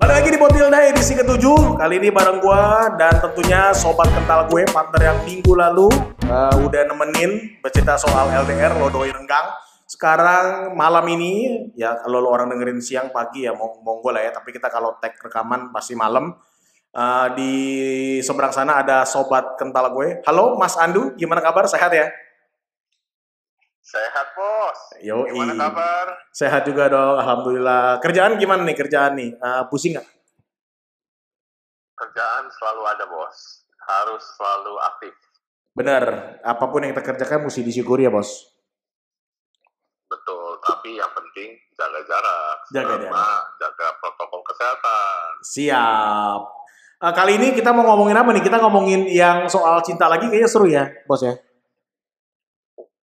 Balik lagi di Botilda edisi ke-7 Kali ini bareng gua dan tentunya sobat kental gue Partner yang minggu lalu uh, udah nemenin bercerita soal LDR Lodoi Renggang Sekarang malam ini ya kalau lo orang dengerin siang pagi ya monggo lah ya. Tapi kita kalau tag rekaman pasti malam. Uh, Di seberang sana ada sobat kental gue. Halo Mas Andu gimana kabar? Sehat ya? Sehat bos. Yo, Gimana kabar? Sehat juga dong, alhamdulillah. Kerjaan gimana nih kerjaan nih? Uh, pusing nggak? Kerjaan selalu ada bos. Harus selalu aktif. Benar. Apa pun yang kita kerjakan mesti disyukuri ya bos. Betul. Tapi yang penting jaga jarak. Jaga sama jarak. jaga protokol kesehatan. Siap. Uh, kali ini kita mau ngomongin apa nih? Kita ngomongin yang soal cinta lagi kayaknya seru ya, bos ya.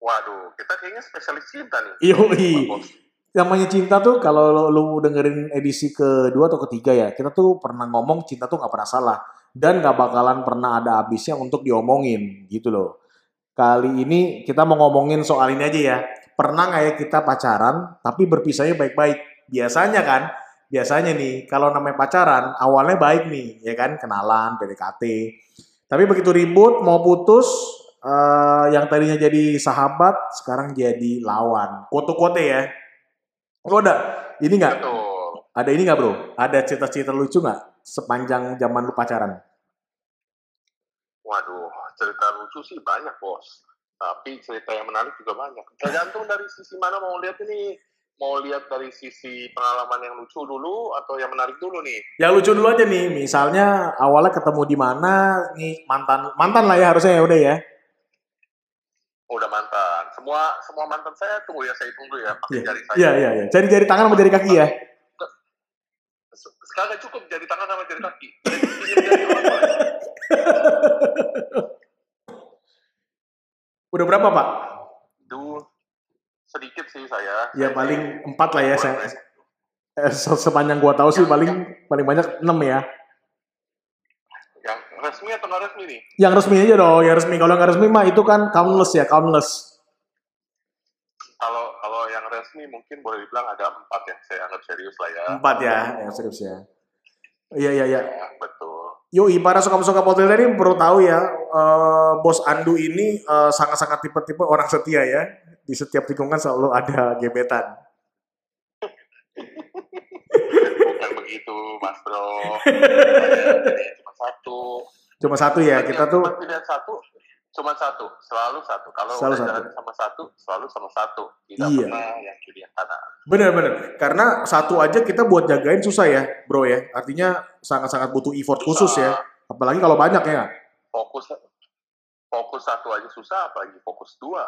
Waduh, kita kayaknya spesialis cinta nih. Yoi. Bos. Namanya cinta tuh kalau lo, lu dengerin edisi kedua atau ketiga ya, kita tuh pernah ngomong cinta tuh nggak pernah salah dan nggak bakalan pernah ada habisnya untuk diomongin gitu loh. Kali ini kita mau ngomongin soal ini aja ya. Pernah nggak ya kita pacaran tapi berpisahnya baik-baik? Biasanya kan, biasanya nih kalau namanya pacaran awalnya baik nih, ya kan kenalan, PDKT. Tapi begitu ribut mau putus, eh, yang tadinya jadi sahabat sekarang jadi lawan. Quote-quote ya. Lo ada ini nggak? Ada ini nggak bro? Ada cerita-cerita lucu nggak sepanjang zaman lu pacaran? Waduh, cerita lucu sih banyak bos. Tapi cerita yang menarik juga banyak. Tergantung dari sisi mana mau lihat ini. Mau lihat dari sisi pengalaman yang lucu dulu atau yang menarik dulu nih? Yang lucu dulu aja nih, misalnya awalnya ketemu di mana, nih mantan mantan lah ya harusnya ya udah ya. Udah mantan. Semua semua mantan saya tunggu ya, saya tunggu ya. Pakai Iya, jari saya. iya, iya. iya. Jari jari tangan sama jari kaki ya. Se- Sekarang cukup jari tangan sama jari kaki. Udah berapa pak? Duh, sedikit sih saya. Ya Saya paling empat lah ya. Saya, boleh. eh, se- sepanjang gua tahu sih paling paling banyak enam ya. Resmi atau nggak resmi nih? Yang resmi aja dong, yang resmi. Kalau nggak resmi mah itu kan countless ya, countless. Kalau kalau yang resmi mungkin boleh dibilang ada empat yang saya anggap serius lah ya. Empat ya, yang serius ya. Iya iya iya. Ya, betul. Yoi, para suka-suka hotel ini perlu tahu ya, eh, bos Andu ini eh, sangat-sangat tipe-tipe orang setia ya. Di setiap tikungan selalu ada gebetan. Bukan begitu, Mas Bro. satu. Cuma satu ya, kita tuh Cuma pilihan satu, cuma satu, selalu satu. Kalau Selalu udah satu. jalan sama satu, selalu sama satu. Tidak Iya. pernah yang kiri yang kanan. bener-bener. Karena satu aja kita buat jagain susah ya, bro ya. Artinya sangat-sangat butuh effort khusus ya. Apalagi kalau banyak ya. Fokus fokus satu aja susah, apalagi fokus dua.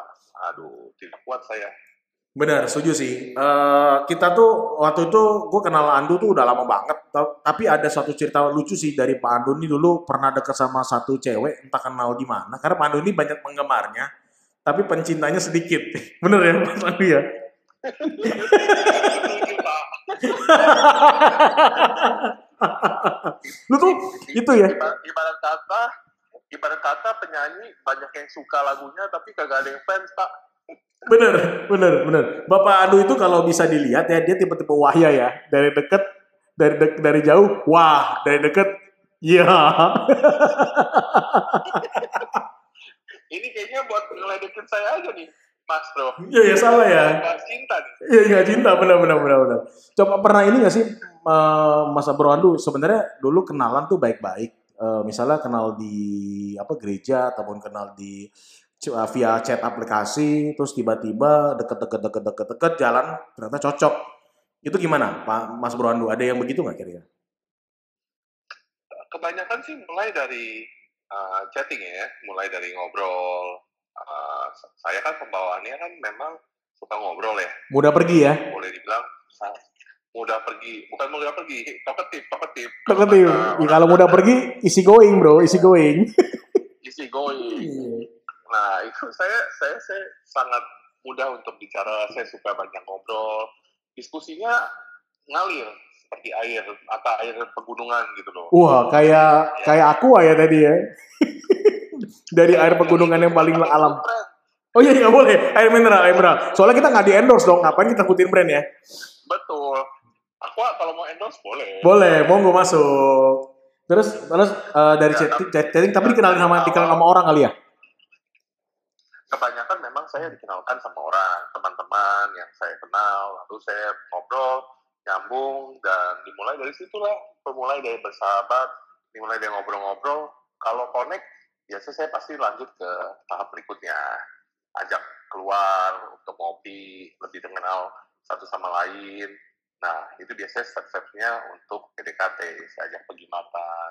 Aduh, tidak kuat saya. Bener, setuju sih. Eh, kita tuh waktu itu gue kenal Andu tuh udah lama banget. Ta- Tapi ada satu cerita lucu sih dari Pak Andu ini dulu pernah deket sama satu cewek, entah kenal di mana. Karena Pak Andu ini banyak penggemarnya, tapi pencintanya sedikit. Bener ya Mas Andu ya? Pak. Lu tuh itu ya? Ibarat kata, ibarat kata penyanyi banyak yang suka lagunya tapi kagak ada yang fans, Pak. Bener, bener, bener. Bapak Andu itu kalau bisa dilihat ya, dia tipe-tipe wahya ya. Dari deket, dari dek- dari jauh, wah. Dari deket, iya. Ini kayaknya buat ngeledekin saya aja nih, Mas Bro. Iya, ya salah ya. Nggak cinta. Iya nggak cinta benar benar benar benar. Coba pernah ini nggak sih eh, Mas Bro Andu sebenarnya dulu kenalan tuh baik-baik. Eh, misalnya kenal di apa gereja ataupun kenal di via chat aplikasi terus tiba-tiba deket-deket deket-deket deket jalan ternyata cocok. Itu gimana Pak Mas Bro Andu? Ada yang begitu nggak kira-kira? Kebanyakan sih mulai dari uh, chatting ya, mulai dari ngobrol. Uh, saya kan pembawaannya kan memang suka ngobrol ya. Mudah pergi ya? Boleh dibilang mudah pergi, bukan mudah pergi, talkative. Talkative. Kata Ya, kalau mudah pergi easy going bro, easy going. easy going. Nah, itu saya saya saya sangat mudah untuk bicara, saya suka banyak ngobrol. Diskusinya ngalir seperti air, mata air pegunungan gitu loh. Wah, kayak kayak aku ya tadi ya. Dari air pegunungan yang paling alam. Oh iya nggak boleh air mineral, air mineral. Soalnya kita nggak di endorse dong, ngapain kita ngikutin brand ya? Betul. Aku kalau mau endorse boleh. Boleh, monggo masuk. Terus terus uh, dari ya, chatting, chatting tapi dikenalin sama dikenal sama orang kali ya? Memang saya dikenalkan sama orang, teman-teman yang saya kenal, lalu saya ngobrol, nyambung dan dimulai dari situlah, bermulai dari bersahabat, dimulai dari ngobrol-ngobrol. Kalau connect, biasa saya pasti lanjut ke tahap berikutnya, ajak keluar untuk ngopi, lebih mengenal satu sama lain, Nah, itu biasanya step-stepnya untuk PDKT. Saya ajak pergi makan,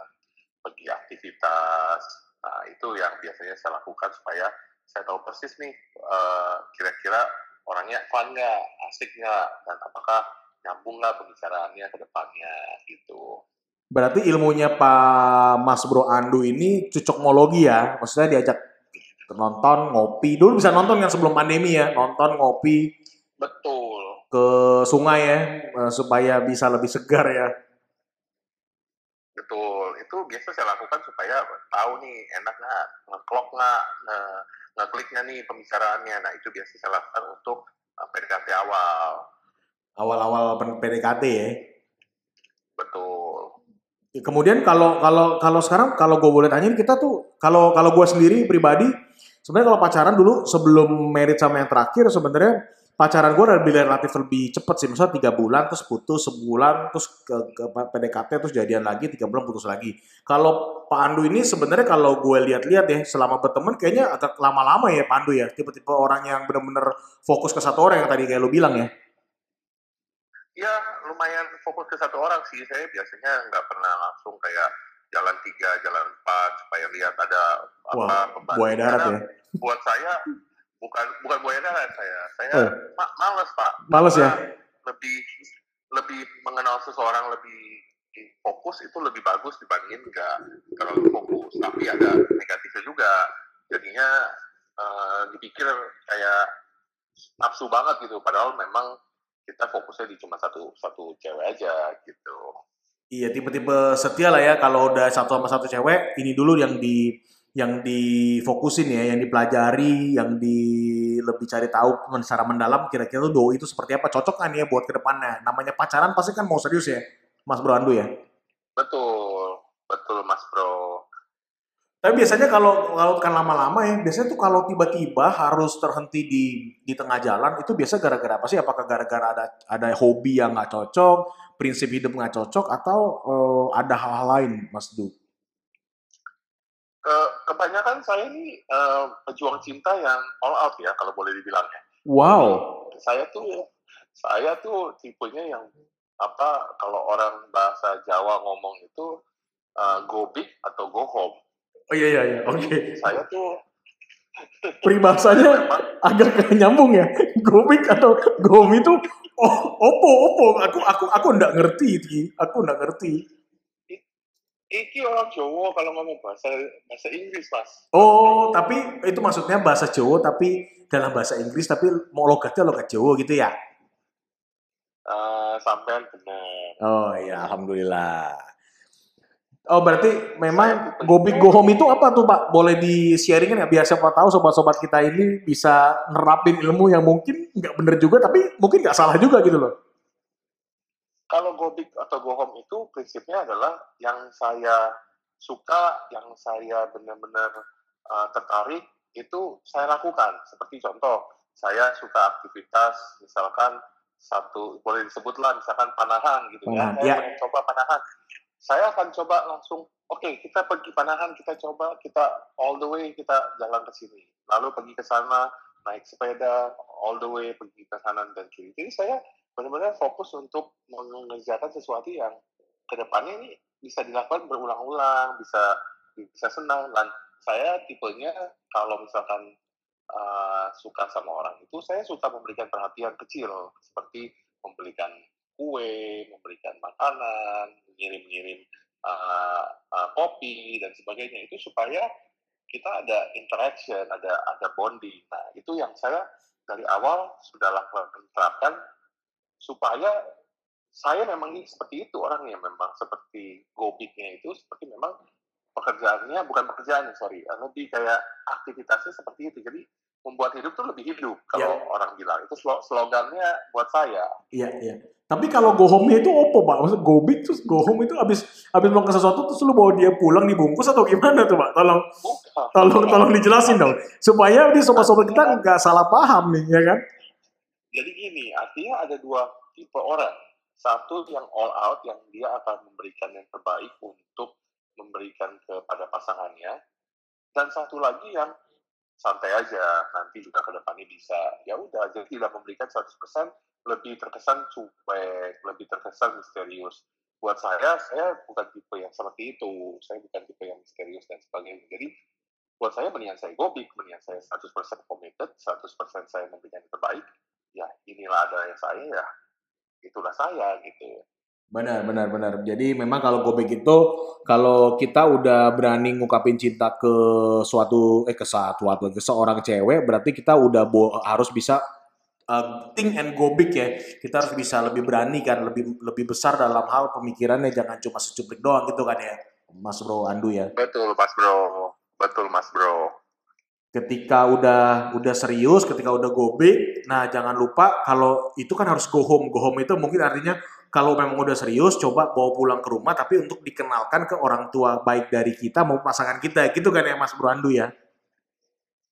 pergi aktivitas. Nah, itu yang biasanya saya lakukan supaya saya tahu persis nih, uh, kira-kira orangnya fun nggak, asik nggak, dan apakah nyambung nggak pembicaraannya ke depannya, gitu. Berarti ilmunya Pak Mas Bro Andu ini cocokmologi ya? Maksudnya diajak nonton, ngopi. Dulu bisa nonton yang sebelum pandemi ya, nonton, ngopi. Betul ke sungai ya eh, supaya bisa lebih segar ya. Betul, itu biasa saya lakukan supaya tahu nih enak nggak, ngeklok nggak, ngekliknya nih pembicaraannya. Nah itu biasa saya lakukan untuk eh, PDKT awal. Awal-awal PDKT ya. Betul. Kemudian kalau kalau kalau sekarang kalau gue boleh tanya kita tuh kalau kalau gue sendiri pribadi sebenarnya kalau pacaran dulu sebelum merit sama yang terakhir sebenarnya pacaran gue lebih relatif lebih cepet sih, misalnya tiga bulan terus putus sebulan terus ke, ke PDKT terus jadian lagi tiga bulan putus lagi. Kalau Pak Andu ini sebenarnya kalau gue lihat-lihat ya selama berteman kayaknya agak lama-lama ya Pak Andu ya, tipe-tipe orang yang benar-benar fokus ke satu orang yang tadi kayak lo bilang ya. Ya lumayan fokus ke satu orang sih, saya biasanya nggak pernah langsung kayak jalan tiga, jalan empat supaya lihat ada apa Wah, buaya darat ya. Buat saya bukan bukan buaya darat saya. Saya oh. ma males pak. Males ya? Lebih lebih mengenal seseorang lebih fokus itu lebih bagus dibandingin nggak terlalu fokus. Tapi ada negatifnya juga. Jadinya uh, dipikir kayak nafsu banget gitu. Padahal memang kita fokusnya di cuma satu satu cewek aja gitu. Iya tipe-tipe setia lah ya. Kalau udah satu sama satu cewek ini dulu yang di yang difokusin ya, yang dipelajari, yang di lebih cari tahu secara mendalam kira-kira tuh do itu seperti apa, cocok kan ya buat ke depannya. Namanya pacaran pasti kan mau serius ya, Mas Bro Andu ya? Betul, betul Mas Bro. Tapi biasanya kalau kalau kan lama-lama ya, biasanya tuh kalau tiba-tiba harus terhenti di di tengah jalan itu biasa gara-gara apa sih? Apakah gara-gara ada ada hobi yang nggak cocok, prinsip hidup nggak cocok, atau uh, ada hal-hal lain, Mas Du? Ke, kebanyakan saya ini uh, pejuang cinta yang all out ya kalau boleh dibilang ya. Wow. Saya tuh saya tuh tipenya yang apa kalau orang bahasa Jawa ngomong itu uh, go big atau go home. Oh iya iya iya. Oke. Okay. Saya tuh peribahasanya agak nyambung ya. Go big atau go home itu oh opo opo aku aku aku nggak ngerti Ki. Aku nggak ngerti. Iki orang Jawa kalau ngomong bahasa bahasa Inggris, Mas. Oh, tapi itu maksudnya bahasa Jawa tapi dalam bahasa Inggris tapi mau logatnya logat Jawa gitu ya? Uh, sampean benar. Oh iya, alhamdulillah. Oh berarti memang go big go home itu apa tuh Pak? Boleh di-sharingin nggak? Biar siapa tahu sobat-sobat kita ini bisa nerapin ilmu yang mungkin nggak bener juga, tapi mungkin nggak salah juga gitu loh kalau go big atau go home itu prinsipnya adalah yang saya suka, yang saya benar-benar uh, tertarik itu saya lakukan. Seperti contoh, saya suka aktivitas misalkan satu boleh disebutlah misalkan panahan gitu ya. Saya ya. coba panahan. Saya akan coba langsung, oke okay, kita pergi panahan, kita coba, kita all the way kita jalan ke sini. Lalu pergi ke sana, naik sepeda, all the way pergi ke kanan dan kiri. Jadi saya benar-benar fokus untuk mengerjakan sesuatu yang ke depannya ini bisa dilakukan berulang-ulang, bisa bisa senang dan saya tipenya kalau misalkan uh, suka sama orang itu saya suka memberikan perhatian kecil seperti memberikan kue, memberikan makanan, mengirim-ngirim uh, uh, kopi dan sebagainya itu supaya kita ada interaction, ada ada bonding. Nah itu yang saya dari awal sudah lakukan terapkan supaya saya memang seperti itu orangnya memang seperti gobiknya itu seperti memang pekerjaannya bukan pekerjaan sorry lebih kayak aktivitasnya seperti itu jadi membuat hidup tuh lebih hidup kalau yeah. orang bilang itu slogannya buat saya. Iya iya. Tapi kalau go home itu opo pak? Maksud go big terus go home itu abis abis mau ke sesuatu terus lu bawa dia pulang dibungkus atau gimana tuh pak? Tolong Bukan. tolong tolong dijelasin dong supaya di sobat-sobat kita nggak salah paham nih ya kan? Jadi gini artinya ada dua tipe orang. Satu yang all out yang dia akan memberikan yang terbaik untuk memberikan kepada pasangannya. Dan satu lagi yang santai aja nanti juga ke depannya bisa. Ya udah jadi tidak memberikan 100% lebih terkesan cuek lebih terkesan misterius. Buat saya saya bukan tipe yang seperti itu. Saya bukan tipe yang misterius dan sebagainya. Jadi buat saya mendingan saya gobik mendingan saya 100% committed 100% saya memberikan yang terbaik ya inilah ada yang saya ya itulah saya gitu Benar, benar, benar. Jadi memang kalau gue begitu, kalau kita udah berani ngungkapin cinta ke suatu eh ke suatu atau ke seorang cewek, berarti kita udah bo, harus bisa uh, think and go big ya. Kita harus bisa lebih berani kan, lebih lebih besar dalam hal pemikirannya, jangan cuma secuplik doang gitu kan ya, Mas Bro Andu ya. Betul, Mas Bro. Betul, Mas Bro ketika udah udah serius, ketika udah go big, nah jangan lupa kalau itu kan harus go home. Go home itu mungkin artinya kalau memang udah serius, coba bawa pulang ke rumah, tapi untuk dikenalkan ke orang tua baik dari kita mau pasangan kita, gitu kan ya Mas Bro Andu ya?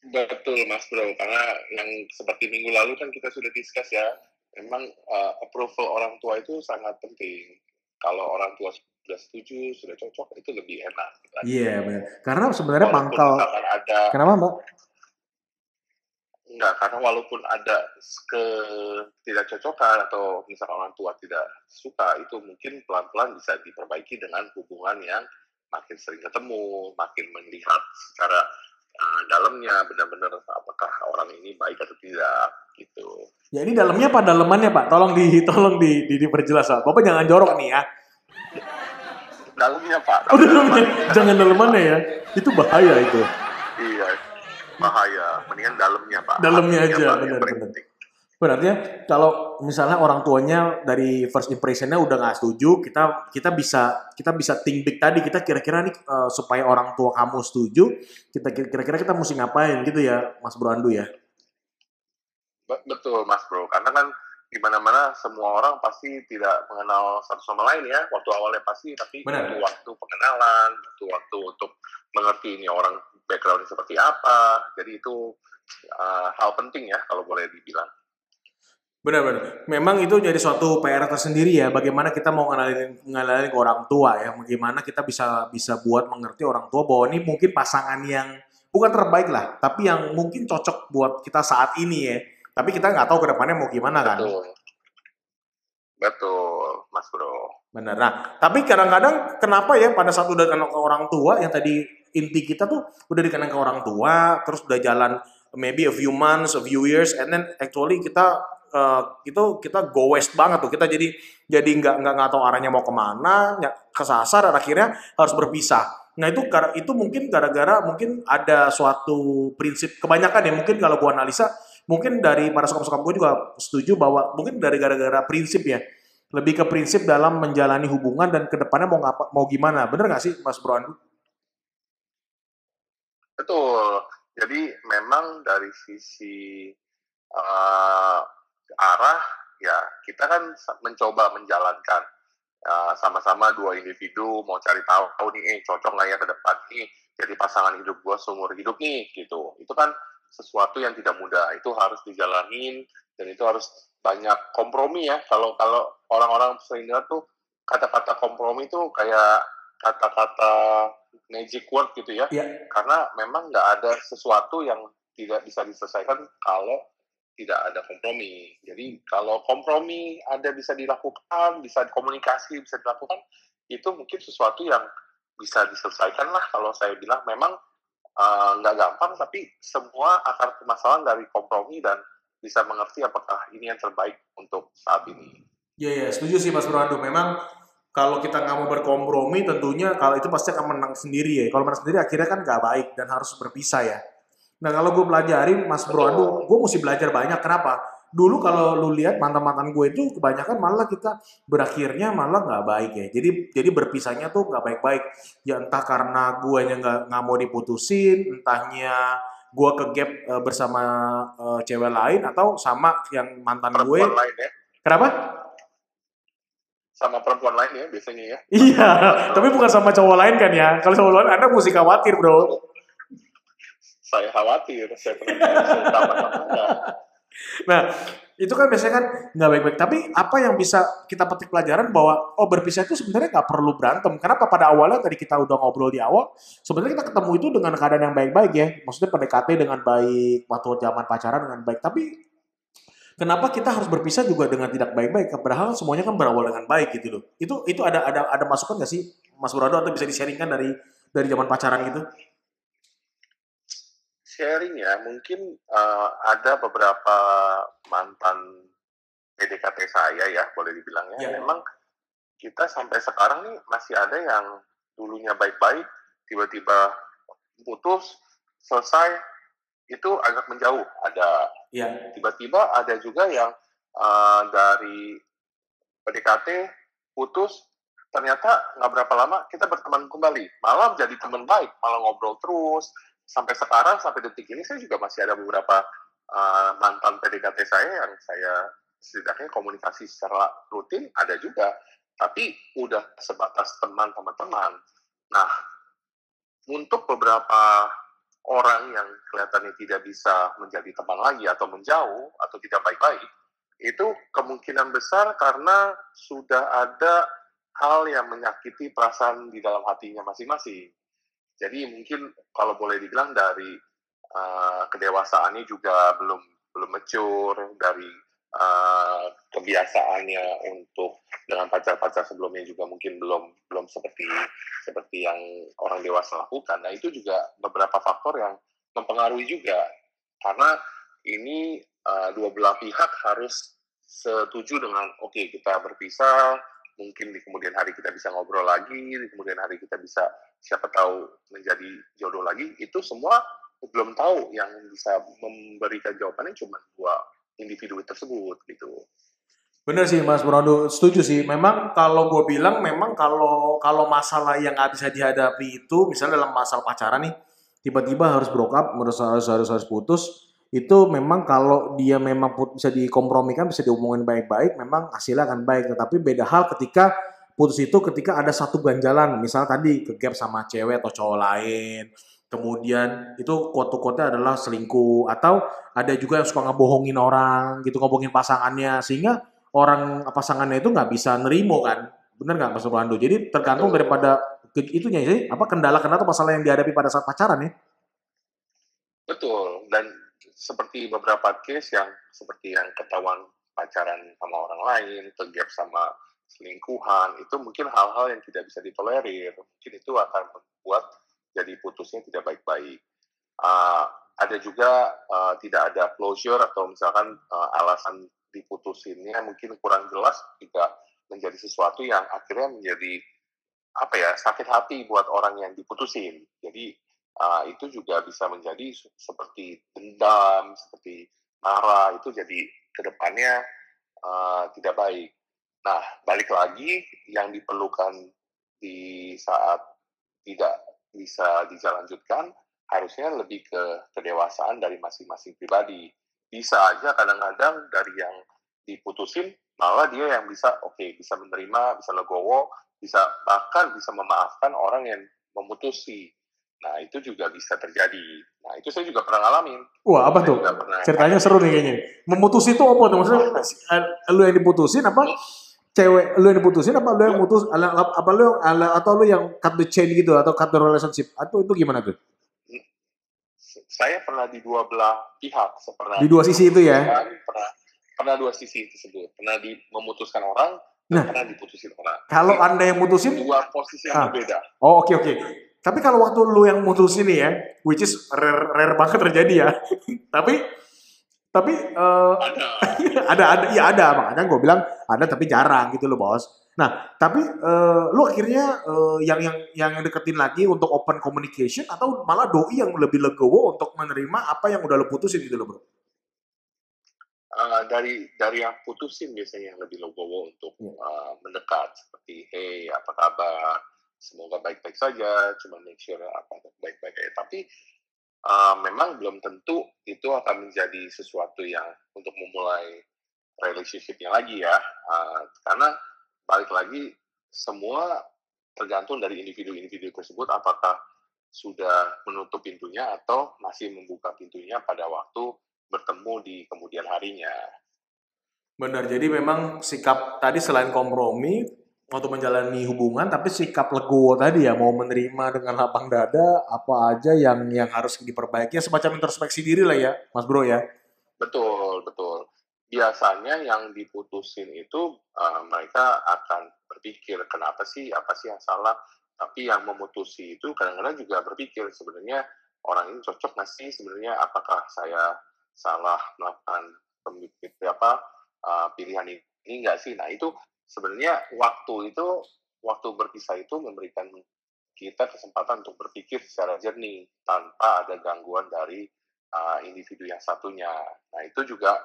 Betul Mas Bro, karena yang seperti minggu lalu kan kita sudah discuss ya, memang uh, approval orang tua itu sangat penting. Kalau orang tua sudah setuju, sudah cocok, itu lebih enak. Iya yeah, benar. Karena sebenarnya pangkal. Ada, Kenapa Mbak? Enggak, karena walaupun ada ke tidak cocokan atau misalkan orang tua tidak suka, itu mungkin pelan-pelan bisa diperbaiki dengan hubungan yang makin sering ketemu, makin melihat secara uh, dalamnya benar-benar apakah orang ini baik atau tidak gitu. Ya ini dalamnya apa dalemannya Pak? Tolong di tolong di, di diperjelas Pak. Bapak jangan jorok nih ya dalamnya pak. Oh dalamnya, jangan dalamannya ya. Itu bahaya itu. Iya, bahaya. Mendingan dalamnya pak. Dalamnya aja, benar-benar. Berarti ya, kalau misalnya orang tuanya dari first impressionnya udah nggak setuju, kita kita bisa kita bisa think big tadi. Kita kira-kira nih uh, supaya orang tua kamu setuju, kita kira-kira kita mesti ngapain gitu ya, Mas Bro Andu ya? Betul, Mas Bro. Karena kan di mana-mana semua orang pasti tidak mengenal satu sama lain ya waktu awalnya pasti tapi waktu waktu pengenalan waktu waktu untuk mengerti ini orang background seperti apa jadi itu uh, hal penting ya kalau boleh dibilang Benar-benar. Memang itu jadi suatu PR tersendiri ya. Bagaimana kita mau ngenalin, ngenalin ke orang tua ya. Bagaimana kita bisa bisa buat mengerti orang tua bahwa ini mungkin pasangan yang bukan terbaik lah, tapi yang mungkin cocok buat kita saat ini ya tapi kita nggak tahu ke depannya mau gimana kan. Betul. Betul, Mas Bro. Benar. Nah, tapi kadang-kadang kenapa ya pada saat udah kenal ke orang tua yang tadi inti kita tuh udah dikenal ke orang tua, terus udah jalan maybe a few months, a few years, and then actually kita uh, itu kita go west banget tuh. Kita jadi jadi nggak nggak nggak tahu arahnya mau ke mana, kesasar, dan akhirnya harus berpisah. Nah itu itu mungkin gara-gara mungkin ada suatu prinsip kebanyakan ya mungkin kalau gua analisa mungkin dari para sokap-sokap gue juga setuju bahwa mungkin dari gara-gara prinsip ya lebih ke prinsip dalam menjalani hubungan dan ke depannya mau ngapa mau gimana bener nggak sih Mas Bro Andu? Betul. Jadi memang dari sisi uh, arah ya kita kan mencoba menjalankan sama sama-sama dua individu mau cari tahu tahu nih eh, cocok nggak ya ke depan nih jadi pasangan hidup gue seumur hidup nih gitu itu kan sesuatu yang tidak mudah itu harus dijalanin dan itu harus banyak kompromi ya kalau kalau orang-orang sering dengar tuh kata-kata kompromi itu kayak kata-kata magic word gitu ya yeah. karena memang nggak ada sesuatu yang tidak bisa diselesaikan kalau tidak ada kompromi. Jadi kalau kompromi ada bisa dilakukan, bisa komunikasi bisa dilakukan, itu mungkin sesuatu yang bisa diselesaikan lah kalau saya bilang memang nggak uh, gampang tapi semua akar permasalahan dari kompromi dan bisa mengerti apakah ini yang terbaik untuk saat ini. Iya, yeah, yeah, setuju sih Mas Bro Memang kalau kita nggak mau berkompromi tentunya kalau itu pasti akan menang sendiri ya. Kalau menang sendiri akhirnya kan nggak baik dan harus berpisah ya. Nah kalau gue pelajarin Mas Bro gue mesti belajar banyak. Kenapa? Dulu kalau lu lihat mantan-mantan gue itu kebanyakan malah kita berakhirnya malah nggak baik ya. Jadi jadi berpisahnya tuh nggak baik-baik. Ya entah karena gue nya nggak nggak mau diputusin, entahnya gue ke gap uh, bersama uh, cewek lain atau sama yang mantan perempuan gue lain ya. Kenapa? Sama perempuan lain ya biasanya ya. Iya tapi bukan sama cowok lain kan ya. Kalau cowok lain anda mesti khawatir bro. Saya khawatir saya pernah nah itu kan biasanya kan nggak baik-baik. Tapi apa yang bisa kita petik pelajaran bahwa oh berpisah itu sebenarnya nggak perlu berantem. Kenapa pada awalnya tadi kita udah ngobrol di awal, sebenarnya kita ketemu itu dengan keadaan yang baik-baik ya. Maksudnya PDKT dengan baik, waktu zaman pacaran dengan baik. Tapi kenapa kita harus berpisah juga dengan tidak baik-baik? Padahal semuanya kan berawal dengan baik gitu loh. Itu itu ada ada ada masukan nggak sih Mas Burado atau bisa di-sharingkan dari dari zaman pacaran gitu? Sharing ya, mungkin uh, ada beberapa mantan PDKT saya ya, boleh dibilangnya. Ya. Memang kita sampai sekarang nih masih ada yang dulunya baik-baik, tiba-tiba putus, selesai, itu agak menjauh. Ada ya. tiba-tiba ada juga yang uh, dari PDKT putus, ternyata nggak berapa lama kita berteman kembali, malah jadi teman baik, malah ngobrol terus, sampai sekarang sampai detik ini saya juga masih ada beberapa uh, mantan PDKT saya yang saya setidaknya komunikasi secara rutin ada juga. Tapi udah sebatas teman teman-teman. Nah untuk beberapa orang yang kelihatannya tidak bisa menjadi teman lagi atau menjauh atau tidak baik-baik itu kemungkinan besar karena sudah ada hal yang menyakiti perasaan di dalam hatinya masing-masing jadi mungkin kalau boleh dibilang dari uh, kedewasaannya juga belum belum mature dari uh, kebiasaannya untuk dengan pacar-pacar sebelumnya juga mungkin belum belum seperti seperti yang orang dewasa lakukan. Nah itu juga beberapa faktor yang mempengaruhi juga karena ini uh, dua belah pihak harus setuju dengan oke okay, kita berpisah mungkin di kemudian hari kita bisa ngobrol lagi, di kemudian hari kita bisa siapa tahu menjadi jodoh lagi, itu semua belum tahu yang bisa memberikan jawabannya cuma dua individu tersebut gitu. Bener sih Mas Brondo, setuju sih. Memang kalau gue bilang memang kalau kalau masalah yang nggak bisa dihadapi itu, misalnya dalam masalah pacaran nih, tiba-tiba harus broke up, harus harus harus, harus putus, itu memang kalau dia memang bisa dikompromikan, bisa diomongin baik-baik, memang hasilnya akan baik. Tetapi beda hal ketika putus itu ketika ada satu ganjalan, misalnya tadi ke gap sama cewek atau cowok lain, kemudian itu kuat-kuatnya adalah selingkuh, atau ada juga yang suka ngebohongin orang, gitu ngebohongin pasangannya, sehingga orang pasangannya itu nggak bisa nerimo kan, bener nggak Mas Orlando? Jadi tergantung daripada itunya sih, apa kendala-kendala atau masalah yang dihadapi pada saat pacaran ya? Betul, dan seperti beberapa case yang seperti yang ketahuan pacaran sama orang lain, tergap sama selingkuhan, itu mungkin hal-hal yang tidak bisa ditolerir. Mungkin itu akan membuat jadi putusnya tidak baik-baik. Uh, ada juga uh, tidak ada closure atau misalkan uh, alasan diputusinnya mungkin kurang jelas juga menjadi sesuatu yang akhirnya menjadi apa ya sakit hati buat orang yang diputusin. Jadi uh, itu juga bisa menjadi seperti dendam, seperti marah, itu jadi ke depannya uh, tidak baik. Nah, balik lagi yang diperlukan di saat tidak bisa dijalankan harusnya lebih ke kedewasaan dari masing-masing pribadi. Bisa aja kadang-kadang dari yang diputusin malah dia yang bisa oke okay, bisa menerima, bisa legowo, bisa bahkan bisa memaafkan orang yang memutusi Nah, itu juga bisa terjadi. Nah, itu saya juga pernah ngalamin. Wah, apa saya tuh? Ceritanya seru nih kayaknya. Memutus itu apa tuh? Maksudnya lu yang diputusin apa? Cewek lu yang diputusin apa lu yang mutus apa lu atau lu yang cut the chain gitu atau cut the relationship? Atau itu gimana tuh? Saya pernah di dua belah pihak, pernah di dua sisi itu ya. Pernah pernah dua sisi tersebut. Pernah di memutuskan orang, nah, pernah diputusin orang. Kalau Anda yang mutusin dua posisi yang ah. berbeda. Oh, oke okay, oke. Okay. Tapi kalau waktu lu yang mutus ini ya, which is rare, rare banget terjadi ya. tapi tapi uh, ada ada ada iya ada makanya gue bilang ada tapi jarang gitu loh bos. Nah tapi uh, lu akhirnya uh, yang yang yang deketin lagi untuk open communication atau malah doi yang lebih legowo untuk menerima apa yang udah lu putusin gitu loh bro? Uh, dari dari yang putusin biasanya yang lebih legowo untuk. Iya. uh, mendekat seperti hey apa kabar semoga baik-baik saja, cuma make sure apa baik-baik aja. Tapi uh, memang belum tentu itu akan menjadi sesuatu yang untuk memulai relationshipnya lagi ya, uh, karena balik lagi semua tergantung dari individu-individu tersebut apakah sudah menutup pintunya atau masih membuka pintunya pada waktu bertemu di kemudian harinya. Benar, jadi memang sikap tadi selain kompromi waktu menjalani hubungan, tapi sikap legowo tadi ya mau menerima dengan lapang dada apa aja yang yang harus diperbaiki, ya semacam introspeksi diri lah ya, Mas Bro ya. Betul, betul. Biasanya yang diputusin itu uh, mereka akan berpikir kenapa sih, apa sih yang salah, tapi yang memutusi itu kadang-kadang juga berpikir sebenarnya orang ini cocok nggak sih sebenarnya apakah saya salah melakukan pemikir apa uh, pilihan ini enggak sih nah itu sebenarnya waktu itu waktu berpisah itu memberikan kita kesempatan untuk berpikir secara jernih tanpa ada gangguan dari uh, individu yang satunya. Nah itu juga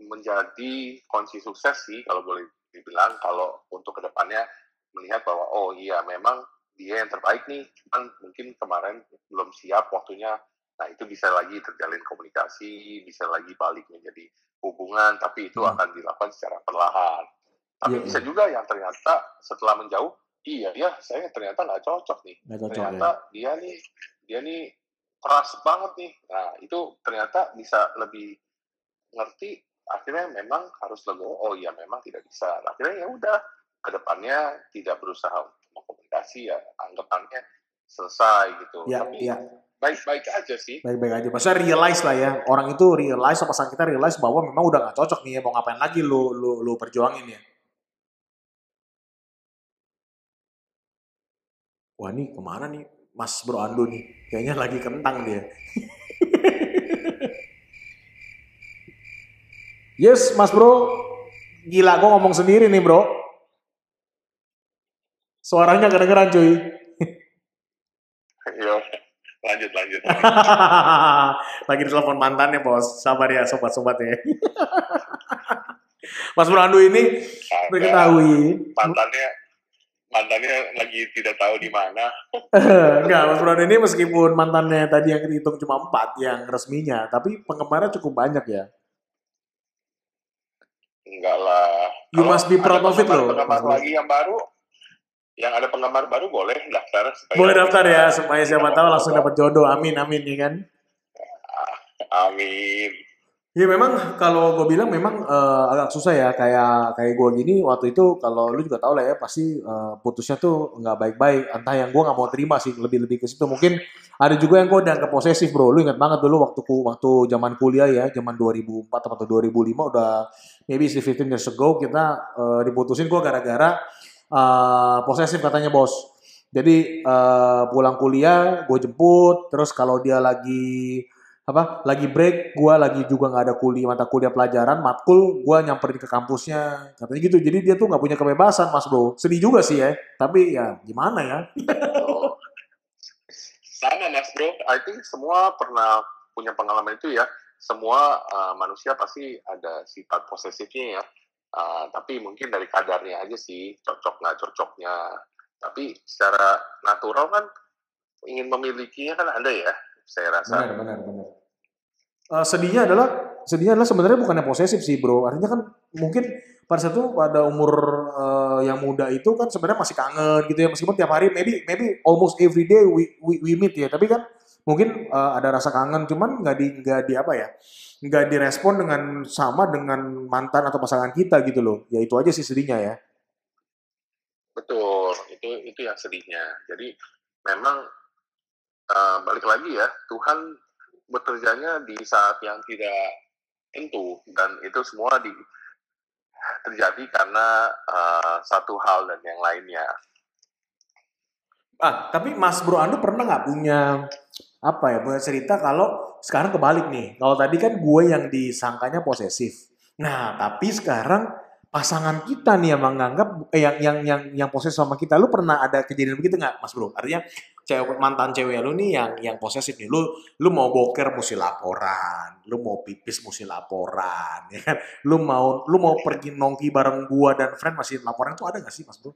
menjadi kunci sukses sih kalau boleh dibilang kalau untuk ke depannya melihat bahwa oh iya memang dia yang terbaik nih cuman mungkin kemarin belum siap waktunya. Nah itu bisa lagi terjalin komunikasi bisa lagi balik menjadi hubungan tapi itu hmm. akan dilakukan secara perlahan tapi yeah, bisa yeah. juga yang ternyata setelah menjauh iya ya saya ternyata nggak cocok nih gak cocok, ternyata ya. dia nih dia nih keras banget nih nah itu ternyata bisa lebih ngerti akhirnya memang harus legowo oh iya memang tidak bisa akhirnya ya udah ke depannya tidak berusaha untuk komunikasi ya anggapannya selesai gitu ya, tapi ya baik-baik aja sih. Baik-baik aja. Maksudnya realize lah ya. Orang itu realize, pasangan kita realize bahwa memang udah gak cocok nih ya. Mau ngapain lagi lu, lu, lu perjuangin ya. Wah ini ke mana nih Mas Bro Ando nih? Kayaknya lagi kentang dia. yes Mas Bro. Gila gue ngomong sendiri nih bro. Suaranya kedengeran cuy. Iya lanjut lanjut lagi di telepon mantannya bos sabar ya sobat-sobat ya Mas Brando ini diketahui mantannya mantannya lagi tidak tahu di mana enggak Mas Brando ini meskipun mantannya tadi yang dihitung cuma empat yang resminya tapi penggemarnya cukup banyak ya enggak lah you Kalau must be proud of it loh penggemar lagi yang baru yang ada penggemar baru boleh daftar. Boleh daftar ya supaya siapa tahu langsung dapat jodoh. Amin amin ya kan. Amin. Ya memang kalau gue bilang memang uh, agak susah ya. Kayak kayak gue gini waktu itu kalau lu juga tahu lah ya pasti uh, putusnya tuh nggak baik-baik. Entah yang gue nggak mau terima sih lebih-lebih ke situ. Mungkin ada juga yang gue udah posesif bro. Lu ingat banget dulu waktu waktu zaman kuliah ya zaman 2004 atau 2005 udah maybe 15 years ago kita uh, diputusin gue gara-gara uh, posesif katanya bos. Jadi uh, pulang kuliah gue jemput, terus kalau dia lagi apa? Lagi break gue lagi juga nggak ada kuliah mata kuliah pelajaran matkul gue nyamperin ke kampusnya. Katanya gitu. Jadi dia tuh nggak punya kebebasan mas bro. Sedih juga sih ya. Tapi ya gimana ya? Sama mas bro? I think semua pernah punya pengalaman itu ya. Semua uh, manusia pasti ada sifat posesifnya ya. Uh, tapi mungkin dari kadarnya aja sih. Cocok nggak cocoknya. Tapi secara natural kan ingin memilikinya kan ada ya, saya rasa. Benar, benar, benar. Uh, sedihnya adalah sedihnya adalah sebenarnya bukannya posesif sih bro. Artinya kan mungkin pada satu pada umur uh, yang muda itu kan sebenarnya masih kangen gitu ya meskipun tiap hari maybe maybe almost every day we we, we meet ya tapi kan mungkin uh, ada rasa kangen cuman nggak di nggak di apa ya nggak direspon dengan sama dengan mantan atau pasangan kita gitu loh. Ya itu aja sih sedihnya ya. Betul, itu itu yang sedihnya. Jadi memang uh, balik lagi ya, Tuhan bekerjanya di saat yang tidak tentu dan itu semua di terjadi karena uh, satu hal dan yang lainnya. Ah, tapi Mas Bro Ando pernah nggak punya apa ya punya cerita kalau sekarang kebalik nih. Kalau tadi kan gue yang disangkanya posesif. Nah, tapi sekarang pasangan kita nih yang menganggap eh, yang yang yang yang posesif sama kita. Lu pernah ada kejadian begitu nggak, Mas Bro? Artinya cewek mantan cewek lu nih yang yang posesif nih. Lu lu mau boker mesti laporan, lu mau pipis mesti laporan, ya kan? Lu mau lu mau pergi nongki bareng gua dan friend masih laporan itu ada nggak sih, Mas Bro?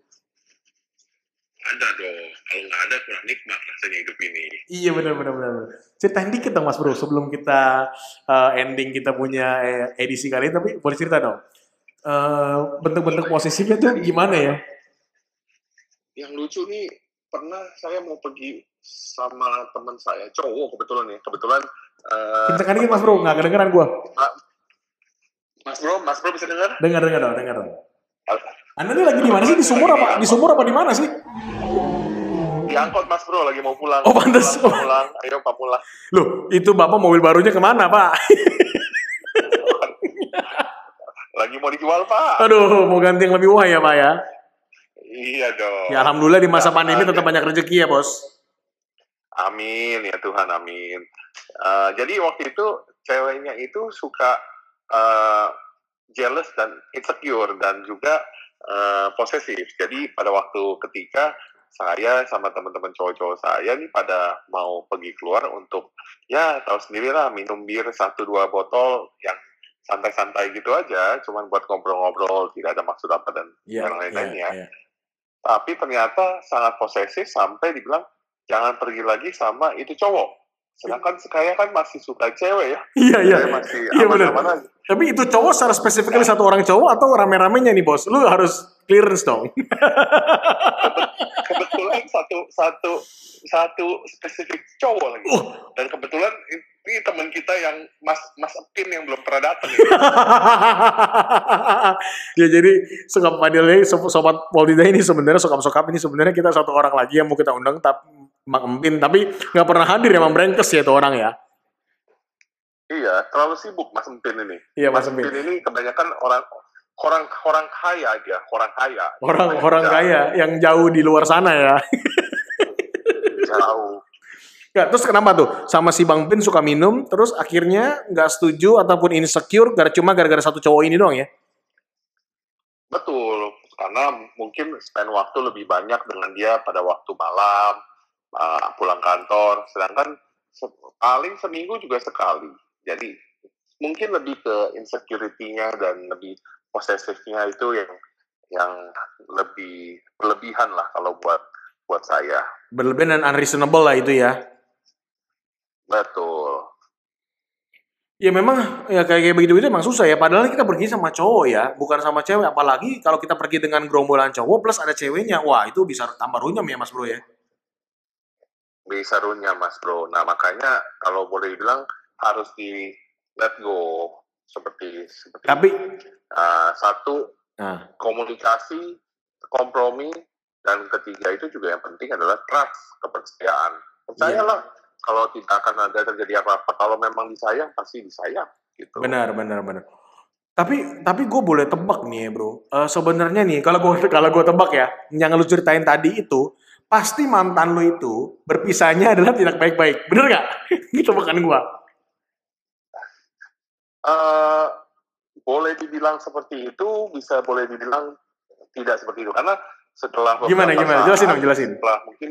ada dong. Kalau nggak ada kurang nikmat rasanya hidup ini. Iya benar benar benar. Ceritain dikit dong Mas Bro sebelum kita uh, ending kita punya eh, edisi kali ini tapi boleh cerita dong. Uh, bentuk-bentuk posesifnya tuh gimana ya? Yang lucu nih pernah saya mau pergi sama teman saya cowok kebetulan ya kebetulan uh, dikit mas bro nggak kedengeran gua mas bro mas bro bisa dengar dengar dengar dong dengar dong anda ini lagi di mana sih? Di sumur apa? Di sumur apa di mana sih? Di angkot mas bro, lagi mau pulang. Oh pantas. Pulang, pulang. Ayo pak pulang. Loh, itu bapak mobil barunya ke mana pak? lagi mau dijual pak. Aduh, mau ganti yang lebih wah ya pak ya? Iya dong. Ya alhamdulillah di masa ya, pandemi tetap banyak rezeki ya bos. Amin ya Tuhan, amin. Uh, jadi waktu itu ceweknya itu suka uh, jealous dan insecure dan juga uh, posesif. Jadi pada waktu ketika saya sama teman-teman cowok-cowok saya nih pada mau pergi keluar untuk ya tahu sendiri lah minum bir satu dua botol yang santai-santai gitu aja, cuman buat ngobrol-ngobrol, tidak ada maksud apa dan yeah, lain-lainnya. Yeah, yeah. Tapi ternyata sangat posesif sampai dibilang jangan pergi lagi sama itu cowok. Sedangkan saya kan masih suka cewek ya. Iya, iya. Masih iya, aman-aman aja. Tapi itu cowok secara spesifiknya satu orang cowok atau rame-ramenya nih bos? Lu harus clearance dong. kebetulan satu satu satu spesifik cowok lagi. Uh. Dan kebetulan ini teman kita yang Mas Mas Epin yang belum pernah datang. Ya, ya jadi sokap Padilnya sobat Polida ini sebenarnya sokap-sokap ini sebenarnya kita satu orang lagi yang mau kita undang tapi Empin tapi nggak pernah hadir ya Brengkes ya itu orang ya. Iya, terlalu sibuk Mas Empin ini. Iya, Mas, Mas Empin. ini kebanyakan orang orang orang kaya aja, orang kaya. Orang orang kaya yang jauh di luar sana ya. jauh. Ya, terus kenapa tuh? Sama si Bang Pin suka minum, terus akhirnya nggak setuju ataupun insecure gara cuma gara-gara satu cowok ini doang ya? Betul, karena mungkin spend waktu lebih banyak dengan dia pada waktu malam, uh, pulang kantor, sedangkan paling seminggu juga sekali. Jadi mungkin lebih ke insecurity-nya dan lebih posesifnya itu yang yang lebih berlebihan lah kalau buat buat saya. Berlebihan dan unreasonable lah itu ya. Betul. Ya memang ya kayak kayak begitu itu emang susah ya. Padahal kita pergi sama cowok ya, bukan sama cewek. Apalagi kalau kita pergi dengan gerombolan cowok plus ada ceweknya, wah itu bisa tambah runyam ya Mas Bro ya bisa runyam mas bro. Nah makanya kalau boleh dibilang harus di let go seperti seperti tapi uh, satu nah. komunikasi kompromi dan ketiga itu juga yang penting adalah trust kepercayaan percayalah yeah. Kalau tidak akan ada terjadi apa-apa kalau memang disayang pasti disayang gitu benar benar benar tapi tapi gue boleh tebak nih ya bro uh, sebenarnya nih kalau gue kalau gue tebak ya yang lu ceritain tadi itu pasti mantan lo itu berpisahnya adalah tidak baik-baik. Bener nggak? gitu bukan gua. Uh, boleh dibilang seperti itu, bisa boleh dibilang tidak seperti itu. Karena setelah gimana gimana jelasin dong jelasin. Setelah mungkin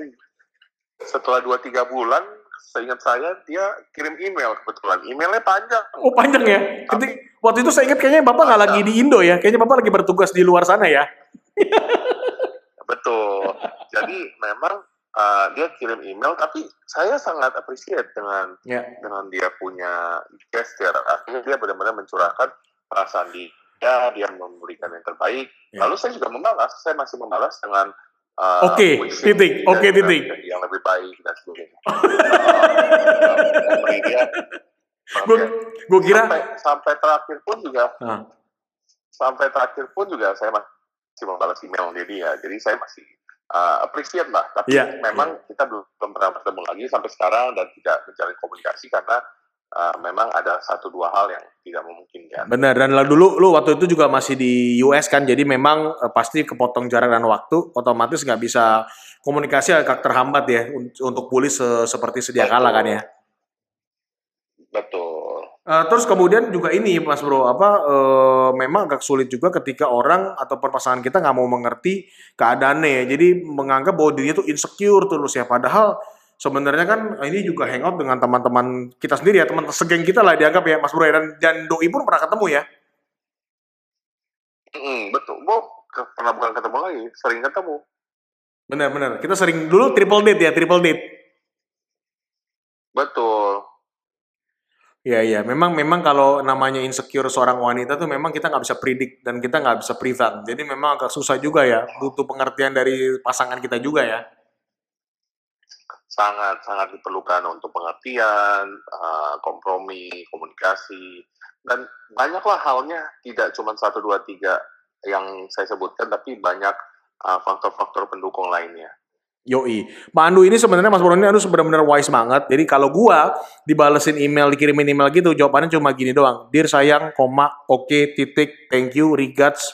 setelah dua tiga bulan, seingat saya dia kirim email kebetulan. Emailnya panjang. Oh panjang ya. Tapi, waktu itu saya ingat kayaknya bapak nggak lagi di Indo ya. Kayaknya bapak lagi bertugas di luar sana ya. Betul. Jadi memang uh, dia kirim email, tapi saya sangat appreciate dengan yeah. dengan dia punya gesture. Akhirnya dia benar-benar mencurahkan perasaan dia, dia memberikan yang terbaik. Yeah. Lalu saya juga membalas, saya masih membalas dengan Uh, Oke, okay, titik. Oke, okay, titik. Yang lebih baik dan sebagainya. gue gue kira sampai, sampai terakhir pun juga uh. sampai terakhir pun juga saya masih membalas email dia. Jadi saya masih uh, appreciate lah. Tapi yeah, memang yeah. kita belum pernah bertemu lagi sampai sekarang dan tidak menjalin komunikasi karena uh, memang ada satu dua hal yang tidak memungkinkan. Benar. Dan dulu lu waktu itu juga masih di US kan, jadi memang uh, pasti kepotong jarak dan waktu, otomatis nggak bisa komunikasi agak terhambat ya untuk pulih se seperti sedia kala kan ya. Betul. Uh, terus kemudian juga ini Mas Bro, apa uh, memang agak sulit juga ketika orang atau pasangan kita nggak mau mengerti keadaannya. Jadi menganggap bahwa dirinya tuh insecure terus ya. Padahal sebenarnya kan ini juga hangout dengan teman-teman kita sendiri ya, teman segeng kita lah dianggap ya Mas Bro ya. dan dan doi pun pernah ketemu ya. Mm, betul, Bu. Pernah bukan ketemu lagi, sering ketemu. Benar-benar. Kita sering dulu triple date ya, triple date. Betul. Iya iya, memang memang kalau namanya insecure seorang wanita tuh memang kita nggak bisa predik dan kita nggak bisa prevent. Jadi memang agak susah juga ya, butuh pengertian dari pasangan kita juga ya. Sangat sangat diperlukan untuk pengertian, uh, kompromi, komunikasi, dan banyaklah halnya. Tidak cuma satu dua tiga yang saya sebutkan, tapi banyak uh, faktor-faktor pendukung lainnya. Yoi. Pak Andu ini sebenarnya Mas Bro ini Andu benar-benar wise banget. Jadi kalau gua dibalesin email, dikirimin email gitu, jawabannya cuma gini doang. Dear sayang, koma, oke, okay, titik, thank you, regards.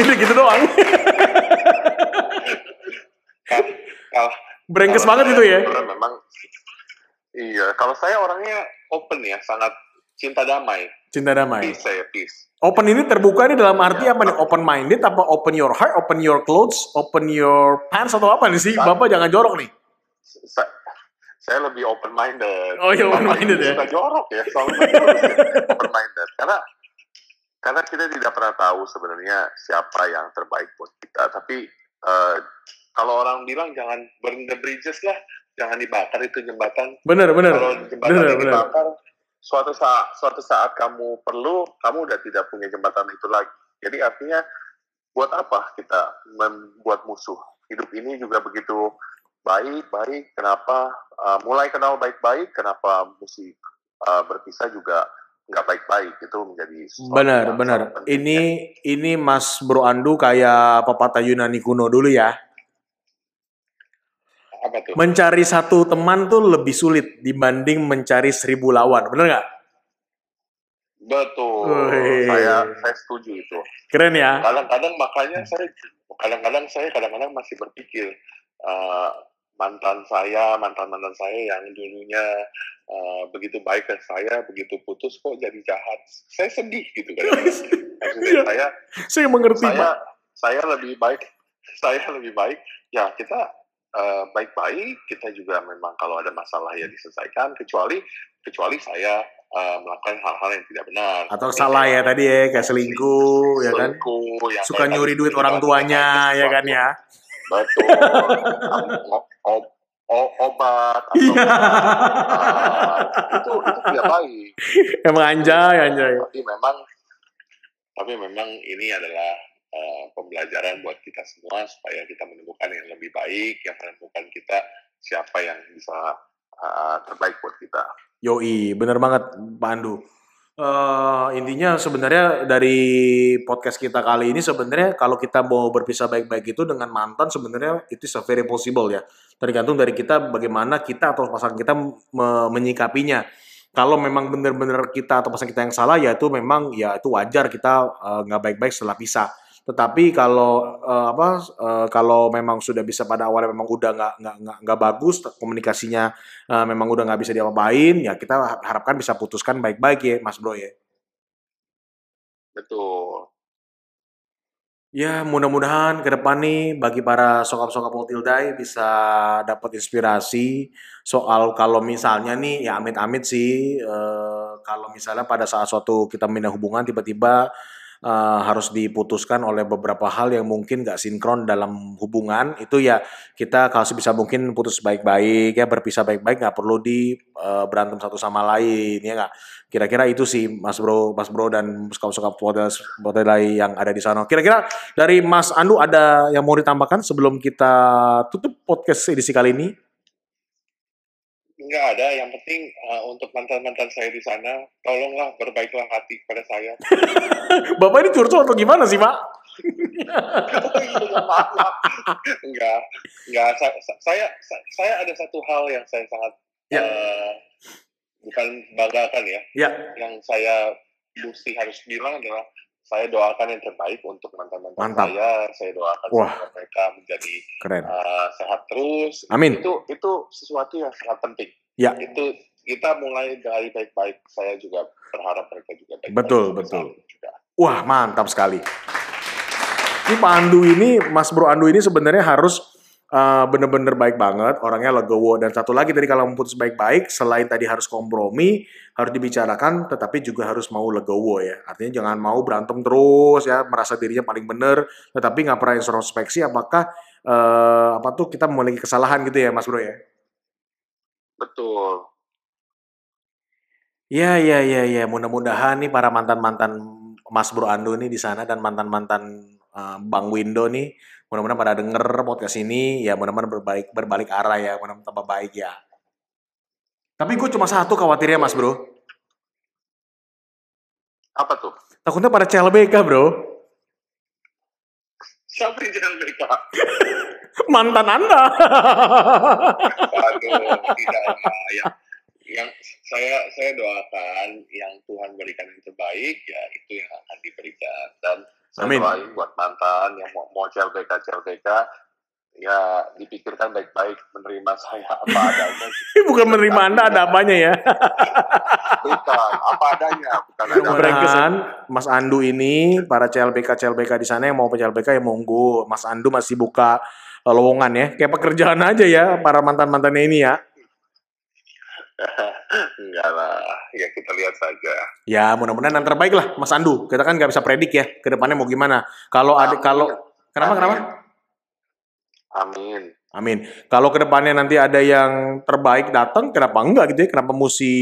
Ini gitu doang. Kalau, Brengkes banget itu ya. Memang iya, kalau saya orangnya open ya, sangat cinta damai. Cinta damai. Peace saya, peace. Open ini terbuka nih dalam arti apa nih? Open minded apa open your heart, open your clothes, open your pants atau apa nih sih? Bapak jangan jorok nih. Saya, saya lebih open minded. Oh iya open minded ya. Suka jorok ya, soalnya open minded. Karena karena kita tidak pernah tahu sebenarnya siapa yang terbaik buat kita. Tapi uh, kalau orang bilang jangan burn the bridges lah, jangan dibakar itu jembatan. Benar benar. Kalau jembatan bener, dibakar, bener suatu saat suatu saat kamu perlu kamu udah tidak punya jembatan itu lagi. Jadi artinya buat apa kita membuat musuh? Hidup ini juga begitu baik baik. Kenapa uh, mulai kenal baik baik kenapa mesti uh, berpisah juga nggak baik-baik? Itu menjadi benar benar. ini ini Mas Bro Andu kayak pepatah Yunani kuno dulu ya apa tuh? Mencari satu teman tuh lebih sulit dibanding mencari seribu lawan, bener nggak? Betul. Saya saya setuju itu. Keren ya. Kadang-kadang makanya saya kadang-kadang saya kadang-kadang masih berpikir uh, mantan saya, mantan-mantan saya yang dulunya uh, begitu baik ke saya, begitu putus kok jadi jahat. Saya sedih gitu kan. Maksudnya saya saya mengerti, saya, Pak. Saya lebih baik, saya lebih baik. Ya, kita baik-baik, uh, kita juga memang kalau ada masalah ya diselesaikan, kecuali kecuali saya uh, melakukan hal-hal yang tidak benar. Atau salah ya tadi ya, kayak selingkuh, ya kan? Yang Suka nyuri duit orang tuanya, ya kan ya? Betul. ob, ob, obat atau iya. uh, itu itu tidak baik. Emang anjay, anjay. Tapi memang tapi memang ini adalah uh, pembelajaran buat kita semua supaya kita menemukan yang lebih baik, yang menemukan kita siapa yang bisa uh, terbaik buat kita. Yoi, bener banget Pak Andu. Uh, intinya sebenarnya dari podcast kita kali ini sebenarnya kalau kita mau berpisah baik-baik itu dengan mantan sebenarnya itu is very possible ya. Tergantung dari kita bagaimana kita atau pasangan kita me menyikapinya. Kalau memang benar-benar kita atau pasangan kita yang salah ya itu memang ya itu wajar kita nggak uh, baik-baik setelah pisah. Tetapi kalau uh, apa uh, kalau memang sudah bisa pada awalnya memang udah nggak nggak nggak bagus komunikasinya uh, memang udah nggak bisa diapa-apain ya kita harapkan bisa putuskan baik-baik ya Mas Bro ya. Betul. Ya mudah-mudahan ke depan nih bagi para sokap-sokap Motildai bisa dapat inspirasi soal kalau misalnya nih ya amit-amit sih uh, kalau misalnya pada saat suatu kita mindah hubungan tiba-tiba uh, harus diputuskan oleh beberapa hal yang mungkin gak sinkron dalam hubungan. Itu ya kita kalau bisa mungkin putus baik-baik ya berpisah baik-baik nggak perlu di uh, berantem satu sama lain ya nggak? Kira-kira itu sih Mas Bro Mas Bro dan suka-suka model yang ada di sana. Kira-kira dari Mas Andu ada yang mau ditambahkan sebelum kita tutup podcast edisi kali ini nggak ada. Yang penting uh, untuk mantan-mantan saya di sana, tolonglah berbaiklah hati kepada saya. Bapak ini curcol atau gimana sih, Pak? enggak, enggak. Saya, saya, saya ada satu hal yang saya sangat ya. uh, bukan banggakan ya. ya. Yang saya mesti harus bilang adalah saya doakan yang terbaik untuk mantan-mantan saya. Saya doakan Wah. semoga mereka menjadi Keren. Uh, sehat terus. Amin. Itu itu sesuatu yang sangat penting. Ya. Itu kita mulai dari baik-baik. Saya juga berharap mereka juga baik. -baik betul betul. Juga. Wah mantap sekali. Ini Pak Andu ini, Mas Bro Andu ini sebenarnya harus bener-bener baik banget, orangnya legowo dan satu lagi tadi kalau memutus baik-baik, selain tadi harus kompromi, harus dibicarakan, tetapi juga harus mau legowo ya. Artinya jangan mau berantem terus ya, merasa dirinya paling bener, tetapi nggak pernah introspeksi apakah uh, apa tuh kita memiliki kesalahan gitu ya, Mas Bro ya. Betul. Ya, ya, ya, ya. Mudah-mudahan nih para mantan-mantan Mas Bro Ando nih di sana dan mantan-mantan uh, Bang Windo nih mudah-mudahan pada denger podcast ini ya mudah-mudahan berbalik berbalik arah ya mudah-mudahan tambah baik ya. Tapi gue cuma satu khawatirnya mas bro. Apa tuh? Takutnya pada CLBK bro. Siapa yang CLBK mantan anda. Aduh tidak ya yang saya saya doakan yang Tuhan berikan yang terbaik ya itu yang akan diberikan. Dan saya Amin. doain buat mantan yang mau, mau CLBK CLBK ya dipikirkan baik-baik menerima saya apa adanya. bukan menerima anda ada apanya ya. bukan apa adanya. Bukan Mudah-mudahan Mas Andu ini para CLBK CLBK di sana yang mau CLBK ya monggo. Mas Andu masih buka lowongan ya. Kayak pekerjaan aja ya para mantan-mantannya ini ya. Enggak lah, ya kita lihat saja. Ya mudah-mudahan yang terbaik lah, Mas Andu. Kita kan nggak bisa predik ya ke depannya mau gimana. Kalau ada kalau kenapa Amin. kenapa? Amin. Amin. Kalau ke depannya nanti ada yang terbaik datang, kenapa enggak gitu ya? Kenapa mesti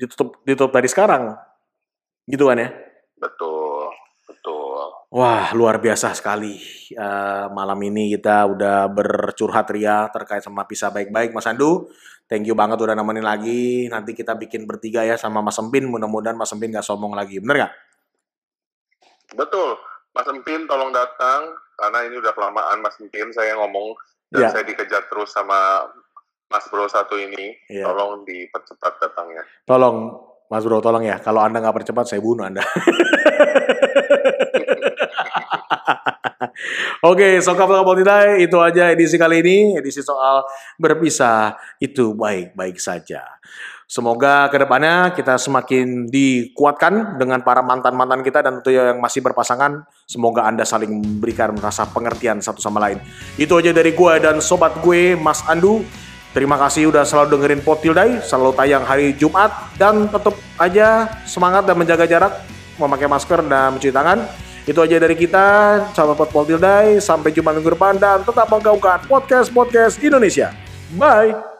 ditutup ditutup dari sekarang? Gitu kan ya? Betul, betul. Wah, luar biasa sekali. Uh, malam ini kita udah bercurhat ria terkait sama pisah baik-baik, Mas Andu. Thank you banget udah nemenin lagi. Nanti kita bikin bertiga ya sama Mas Empin. Mudah-mudahan Mas Empin gak sombong lagi. Bener gak? Betul. Mas Empin tolong datang. Karena ini udah kelamaan Mas Empin saya ngomong. Dan yeah. saya dikejar terus sama Mas Bro satu ini. Yeah. Tolong dipercepat datangnya. Tolong Mas Bro, tolong ya. Kalau Anda nggak percepat, saya bunuh Anda. Oke, Sokap Sokap tidak itu aja edisi kali ini. Edisi soal berpisah itu baik-baik saja. Semoga ke depannya kita semakin dikuatkan dengan para mantan-mantan kita dan tentu yang masih berpasangan. Semoga Anda saling memberikan rasa pengertian satu sama lain. Itu aja dari gue dan sobat gue, Mas Andu. Terima kasih udah selalu dengerin Potildai, selalu tayang hari Jumat. Dan tetap aja semangat dan menjaga jarak, memakai masker dan mencuci tangan. Itu aja dari kita, sahabat Potpol Tildai. Sampai jumpa minggu depan dan tetap menggaungkan podcast-podcast Indonesia. Bye!